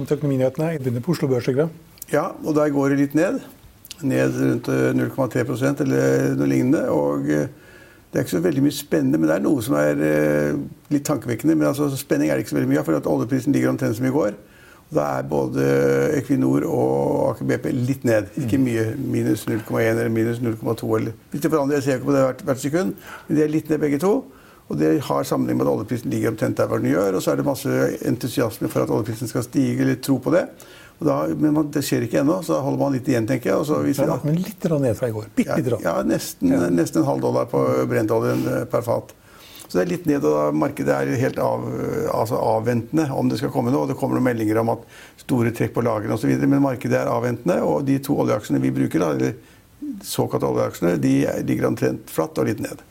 Velkommen til Økonominyhetene. Jeg begynner på Oslo Børs. Ja, og der går det litt ned. Ned rundt 0,3% eller noe lignende. Og eh, det er ikke så veldig mye spennende, men det er noe som er eh, litt tankevekkende. Men altså, spenning er det ikke så veldig mye av, for oljeprisen ligger omtrent som i går. Da er både Equinor og Aker BP litt ned. Ikke mye. Minus 0,1 eller minus 0,2. eller Hvis det forandrer, jeg ser ikke på det hvert, hvert sekund, men de er litt ned begge to. Og det har sammenheng med at oljeprisen ligger omtrent der hvor den gjør. Og så er det masse entusiasme for at oljeprisen skal stige, eller tro på det. Og da, men man, det skjer ikke ennå, så holder man litt igjen, tenker jeg. Og så viser Det da, men litt grann ned fra i går. Bitte litt. ja, ja, nesten, nesten en halv dollar på brentoljen eh, per fat. Så det er litt ned, og markedet er helt av, altså avventende om det skal komme noe. Og det kommer noen meldinger om at store trekk på lagrene osv. Men markedet er avventende, og de to oljeaksjene vi bruker, da, eller såkalte oljeaksjene, de ligger omtrent flatt og litt ned.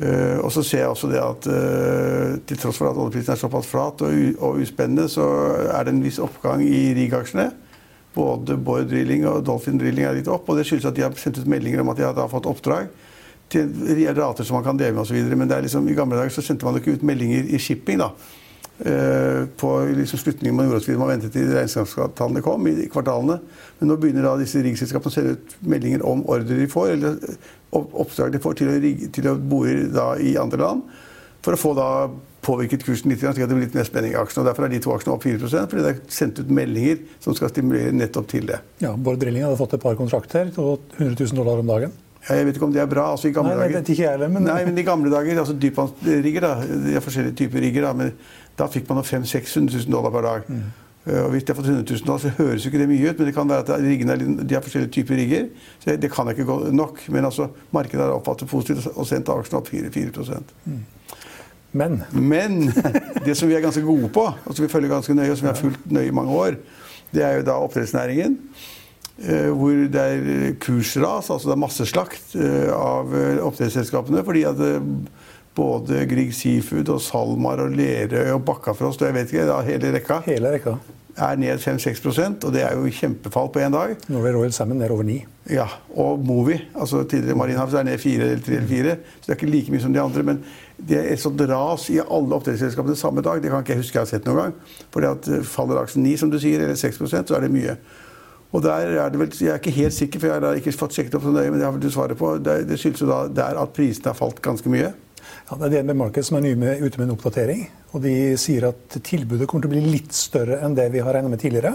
Eh, og så ser jeg også det at uh, til tross for at oljeprisen er såpass flat og, og uspennende, så er det en viss oppgang i rig-aksjene. Både Borr Drilling og Dolphin Drilling er litt opp, og det skyldes at de har sendt ut meldinger om at de har fått oppdrag til rater som man kan dele med osv. Men liksom, i gamle dager så sendte man ikke ut meldinger i shipping. da. Eh, på liksom slutningen man gjorde. Man ventet til regnskapstallene kom i kvartalene. Men nå begynner da disse riggselskapene å sende ut meldinger om ordre de får, eller opp- oppdrag de får til å, rigge- til å bore da i andre land. For å få da påvirket kursen litt, slik at det blir litt mer spenning i aksjene. og Derfor er de to aksjene opp 4 fordi det er sendt ut meldinger som skal stimulere nettopp til det. Ja, Bård Drilling hadde fått et par kontrakter til 100 000 dollar om dagen. Ja, jeg vet ikke om det er bra. altså i gamle Nei, det dager... ikke jeg heller, men- Nei, men i gamle dager, altså dypvannsrigger, da, de er forskjellige typer rigger, da, men da fikk man 500 000-600 000 dollar per dag. Mm. Uh, og hvis de har fått 100 000 dollar, så høres jo ikke det mye ut, men det kan være at riggene de har forskjellige typer rigger. Så det kan ikke gå nok. Men altså, markedet har oppfattet positivt og sendt aksjene opp 4, 4 Men Men det som vi er ganske gode på, og som vi følger ganske nøye, og som vi har fulgt nøye i mange år, det er jo da oppdrettsnæringen. eh, Hvor det er kursras, altså det er masseslakt eh, av eh, oppdrettsselskapene. Fordi at eh, både Grieg Seafood og SalMar og Lerøy og Bakkafrost og jeg vet ikke, da, hele rekka hele rekka. er ned 5-6% og det er jo kjempefall på én dag. Norway Royal Salmon ned over 9. Ja, og Movi, altså tidligere Marinhav, er ned 4 eller 3 eller 4. Så det er ikke like mye som de andre. Men det er et sånt ras i alle oppdrettsselskapene samme dag. Det kan ikke jeg huske jeg har sett noen gang. Fordi at eh, faller aksen 9, som du sier, eller 6% så er det mye. Og der er det vel, Jeg er ikke helt sikker, for jeg har ikke fått sjekket opp så nøye, men det har vel du svaret på. Det, det skyldes jo da der at prisene har falt ganske mye. Ja, det er DNB Markets som er nye med, ute med en oppdatering. og De sier at tilbudet kommer til å bli litt større enn det vi har regnet med tidligere.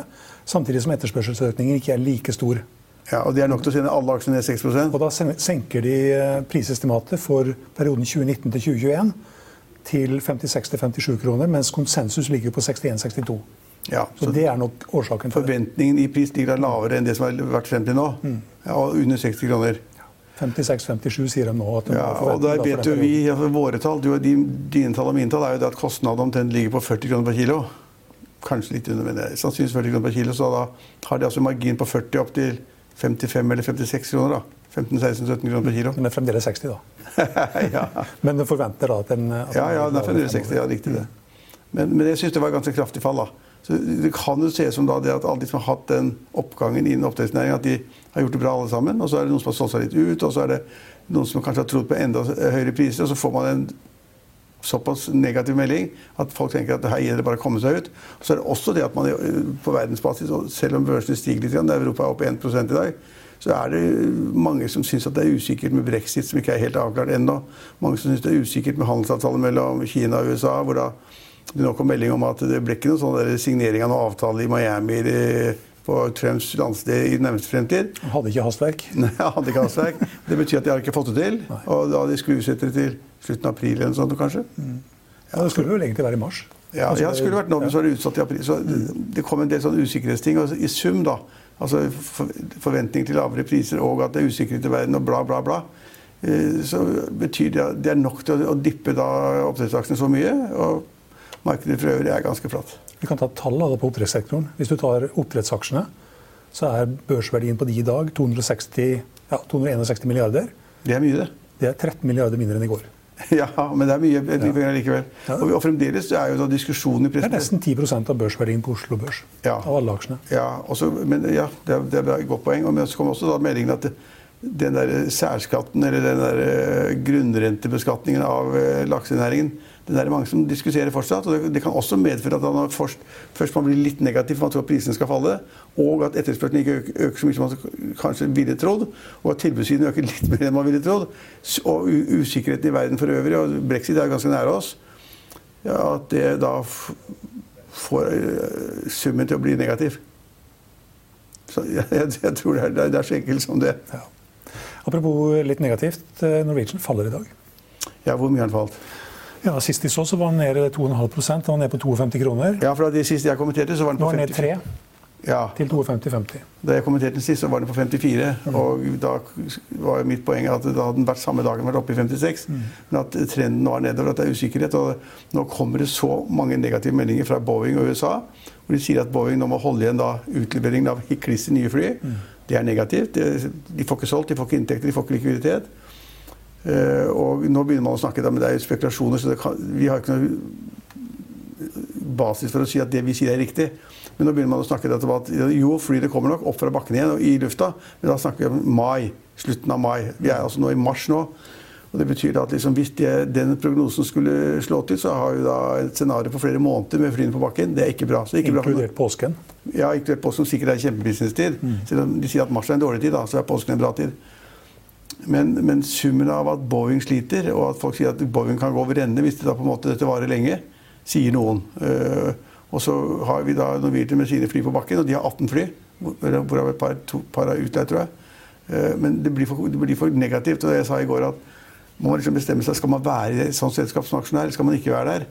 Samtidig som etterspørselsøkningen ikke er like stor. Ja, Og det er nok til å sende alle aksjene ned 6 Og Da senker de eh, prisestimatet for perioden 2019 til 2021 til 56-57 kroner, mens konsensus ligger på 61-62. Ja, Så det er nok årsaken til det. Forventningen i pris ligger lavere enn det som har vært frem til nå. Mm. Ja, og under 60 kroner. 56-57 sier de nå. at de Ja, og der vet jo vi, altså Våre tall, du, din, dine tall og mine tall, er jo det at kostnaden omtrent ligger på 40 kroner per kilo. Kanskje litt under, men sannsynligvis 40 kroner per kilo. Så da har de altså margin på 40 opp til 55 eller 56 kroner. da. 15-16-17 kroner per kilo. Men fremdeles 60, da. ja. Men de forventer da at den at ja, ja, den er fremdeles 60. Ja, riktig det. Men, men jeg syns det var et ganske kraftig fall. da. Så Det kan jo se ut som da det at alle de som har hatt den oppgangen innen oppdrettsnæringen, at de har gjort det bra alle sammen. Og så er det noen som har solgt seg litt ut, og så er det noen som kanskje har trodd på enda høyere priser, og så får man en såpass negativ melding at folk tenker at her gjelder det bare å komme seg ut. Og Så er det også det at man på verdensbasis, selv om børsene stiger litt, Europa er opp 1% i dag, så er det mange som syns det er usikkert med brexit, som ikke er helt avklart ennå. Mange som syns det er usikkert med handelsavtalen mellom Kina og USA. hvor da nå kom melding om at det ble ikke noen sånn signering av noen avtale i Miami på Trumps landsted i nærmeste fremtid. Hadde ikke hastverk? Nei, hadde ikke hastverk. Det betyr at de har ikke fått det til. Nei. Og da de det til slutten av april eller noe sånt, kanskje. Mm. Ja, Det skulle vel egentlig være i mars? Ja, ja det skulle vært nå, men så er det utsatt i april. Så det, det kom en del sånne usikkerhetsting. Og i sum, da, altså forventning til lavere priser og at det er usikkerhet i verden og bla, bla, bla, eh, så betyr det at det er nok til å dyppe da oppdrettsaksjene så mye. Og markedet for øvrig er ganske flatt. Vi kan ta tallene på oppdrettssektoren. Hvis du tar oppdrettsaksjene, så er børsverdien på de i dag 260, ja, 261 milliarder. Det er mye, det. Det er 13 milliarder mindre enn i går. Ja, men det er mye penger likevel. Og, og, fremdeles er jo da diskusjonen i pressen Det er nesten 10% av børsverdien på Oslo Børs. Ja. Av alle aksjene. Ja, også, men, ja det, er, det er et godt poeng. Men så kom også da meldingen at det, den der særskatten, eller den der eh, grunnrentebeskatningen av eh, laksenæringen, det er mange som diskuterer fortsatt. og Det, det kan også medføre at man først, først man blir litt negativ, for man tror at prisene skal falle, og at etterspørselen ikke øker, så mye som man kanskje ville trodd, og at tilbudssiden øker litt mer enn man ville trodd, og usikkerheten i verden for øvrig, og brexit er ganske nære oss, ja, at det da får uh, summen til å bli negativ. Så jeg, jeg, jeg tror det er, det er, så enkelt som det. Ja. Apropos litt negativt. Eh, Norwegian faller i dag. Ja, hvor mye har den falt? Ja, Sist de så, så var den nede 2,5% Den var nede på 52 kroner. Ja, fra de siste jeg kommenterte, så var den på 50. Nå er den ned 3 ja. til 52,50. Da jeg kommenterte den sist, så var den på 54. Mm. Og da var mitt poeng at da hadde den vært samme dagen vært oppe i 56. Mm. Men at trenden nå er nedover, at det er usikkerhet. Og nå kommer det så mange negative meldinger fra Boeing og USA, hvor de sier at Boeing nå må holde igjen da utleveringen av kliss nye fly. Mm. Det er negativt. De får ikke solgt, de får ikke inntekter, de får ikke likviditet. Uh, og nå begynner man å snakke, men det er jo spekulasjoner, så kan, vi har ikke noe basis for å si at det vi sier er riktig. Men nå begynner man å snakke om at jo, flyet kommer nok opp fra bakken igjen og i lufta, men da snakker vi om mai. Slutten av mai. Vi er altså nå i mars nå. Og det betyr at liksom, Hvis de, den prognosen skulle slå til, så har vi da et scenario på flere måneder med flyene på bakken. Det er ikke bra. Ikke inkludert bra påsken? Ja, inkludert påsken, som sikkert er kjempebusinesstid. Mm. Selv om de sier at mars er en dårlig tid, da, så er påsken en bra tid. Men, men, summen av at Boeing sliter, og at folk sier at Boeing kan gå over ende hvis det da på en måte dette varer lenge, sier noen. Uh, og så har vi da Norwegian med sine fly på bakken, og de har 18 fly. Hvorav et par, to, par er utleid, tror jeg. Uh, men det blir, for, det blir, for, negativt. Og jeg sa i går at må man liksom bestemme seg skal man være i et sånt selskap som aksjonær, eller skal man ikke være der.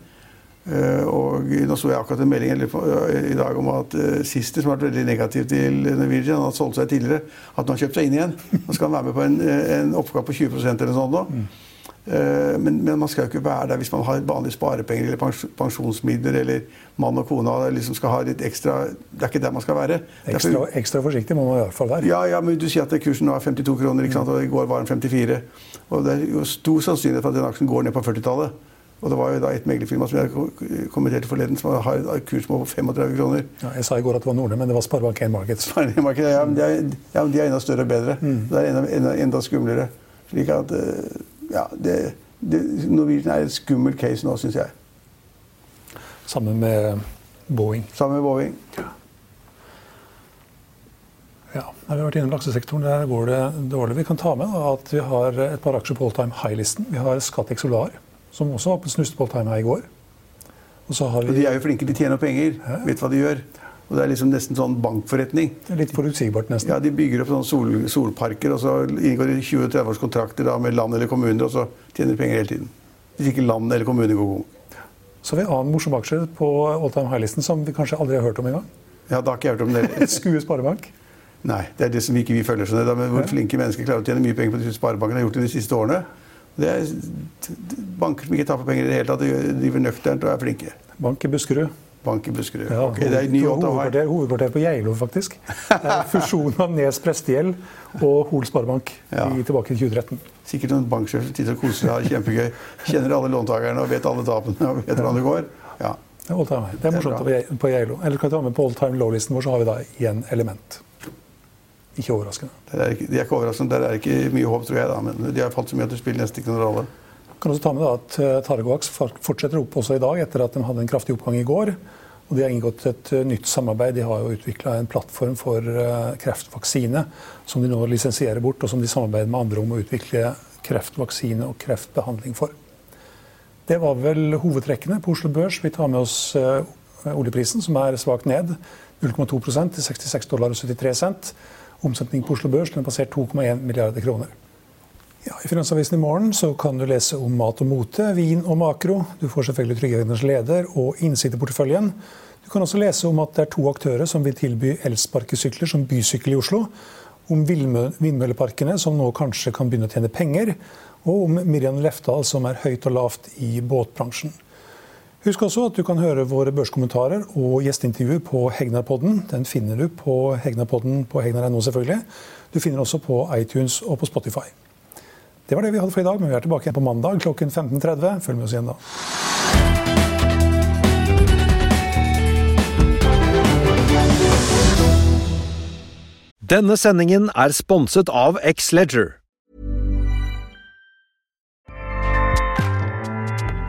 Uh, og Nå så jeg akkurat en melding i dag om at uh, Sister, som har vært veldig negativ til Norwegian, han solgt seg tidligere, at nå har kjøpt seg inn igjen. Nå skal han være med på en, en oppgave på 20% eller sånt nå. Mm. Men, men, man skal jo ikke være der hvis man har vanlige sparepenger eller pensjonsmidler eller mann og kone liksom skal ha litt ekstra Det er ikke der man skal være. Ekstra, Derfor, ekstra forsiktig må man i hvert fall være. Ja, ja, men du sier at kursen nå er 52 kroner, ikke sant? og i går var den 54. Og det er jo stor sannsynlighet for at den aksjen går ned på 40-tallet. Og det var jo da et meglerfirma som jeg kommenterte forleden, som har et kursmål på 35 kroner. Ja, jeg sa i går at det var Nordne, men det var Sparebank1 Markets. Market, ja, men de er, ja, de er enda større og bedre. Mm. Det er enda, enda, enda, skumlere. Slik at eh, Ja, det, det, Norwegian er et skummelt case nå, syns jeg. Sammen med Boeing. Sammen med Boeing. Ja. Ja, Vi har vært innom laksesektoren. Der går det dårlig. Vi kan ta med da, at vi har et par aksjer på all time high-listen. Vi har Scatec Solar som også var på snustebolltime her i går. Og, og, De er jo flinke, de tjener penger. Ja. Vet hva de gjør. Og Det er liksom nesten sånn bankforretning. Det er Litt forutsigbart, nesten. Ja, De bygger opp sånne sol, solparker, og så inngår de 20-30 års kontrakter da, med land eller kommuner, og så tjener de penger hele tiden. Hvis ikke land eller kommuner går god. Så har vi en annen morsom aksje på all time high-listen som vi kanskje aldri har hørt om engang. Ja, da har ikke jeg hørt om det. Skue Sparebank. Nei, det er det som ikke vi følger. Sånn, men hvor flinke mennesker klarer å tjene mye penger på det Sparebanken har gjort det de siste årene. Det er banker som ikke taper penger i det hele tatt. De driver nøkternt og er flinke. Bank i Buskerud. Bank i Buskerud. Ja, okay, det er ny hovedkvarter, hovedkvarter på Geilo, faktisk. Fusjonen av Nes prestegjeld og Hol Sparebank ja. tilbake i 2013. Sikkert noen banksjefer sitter og koser seg, kjempegøy. Kjenner alle låntakerne og vet alle tapene og vet hvordan det går. Ja. Det er, det er morsomt på Geilo. Eller kan vi ta med på all time low-listen vår, så har vi da igjen element. Ikke overraskende. Det er ikke, de er ikke overraskende. Der er ikke mye håp, tror jeg. da, Men de har falt så mye at det spiller nesten ikke noen rolle. Kan også ta med da at eh, Targovax fortsetter opp også i dag, etter at de hadde en kraftig oppgang i går. Og de har inngått et uh, nytt samarbeid. De har jo utvikla en plattform for uh, kreftvaksine som de nå lisensierer bort, og som de samarbeider med andre om å utvikle kreftvaksine og kreftbehandling for. Det var vel hovedtrekkene på Oslo Børs. Vi tar med oss oljeprisen, som er svakt ned. 0,2 til 66 dollar og 73 cent. Omsetning på Oslo Børs den passert 2,1 milliarder kroner. Ja, I Finansavisen i morgen så kan du lese om mat og mote, vin og makro. Du får selvfølgelig Trygghedens leder og innsikt i porteføljen. Du kan også lese om at det er to aktører som vil tilby elsparkesykler som bysykkel i Oslo. Om vindmølleparkene som nå kanskje kan begynne å tjene penger. Og om Miriam Lefdal som er høyt og lavt i båtbransjen. Husk også at du kan høre våre børskommentarer og gjesteintervjuer på Hegnarpodden. Den finner du på Hegnarpodden på hegnar.no, selvfølgelig. Du finner også på iTunes og på Spotify. Det var det vi hadde for i dag, men vi er tilbake igjen på mandag klokken 15.30. Følg med oss igjen da. Denne sendingen er sponset av X-Leger.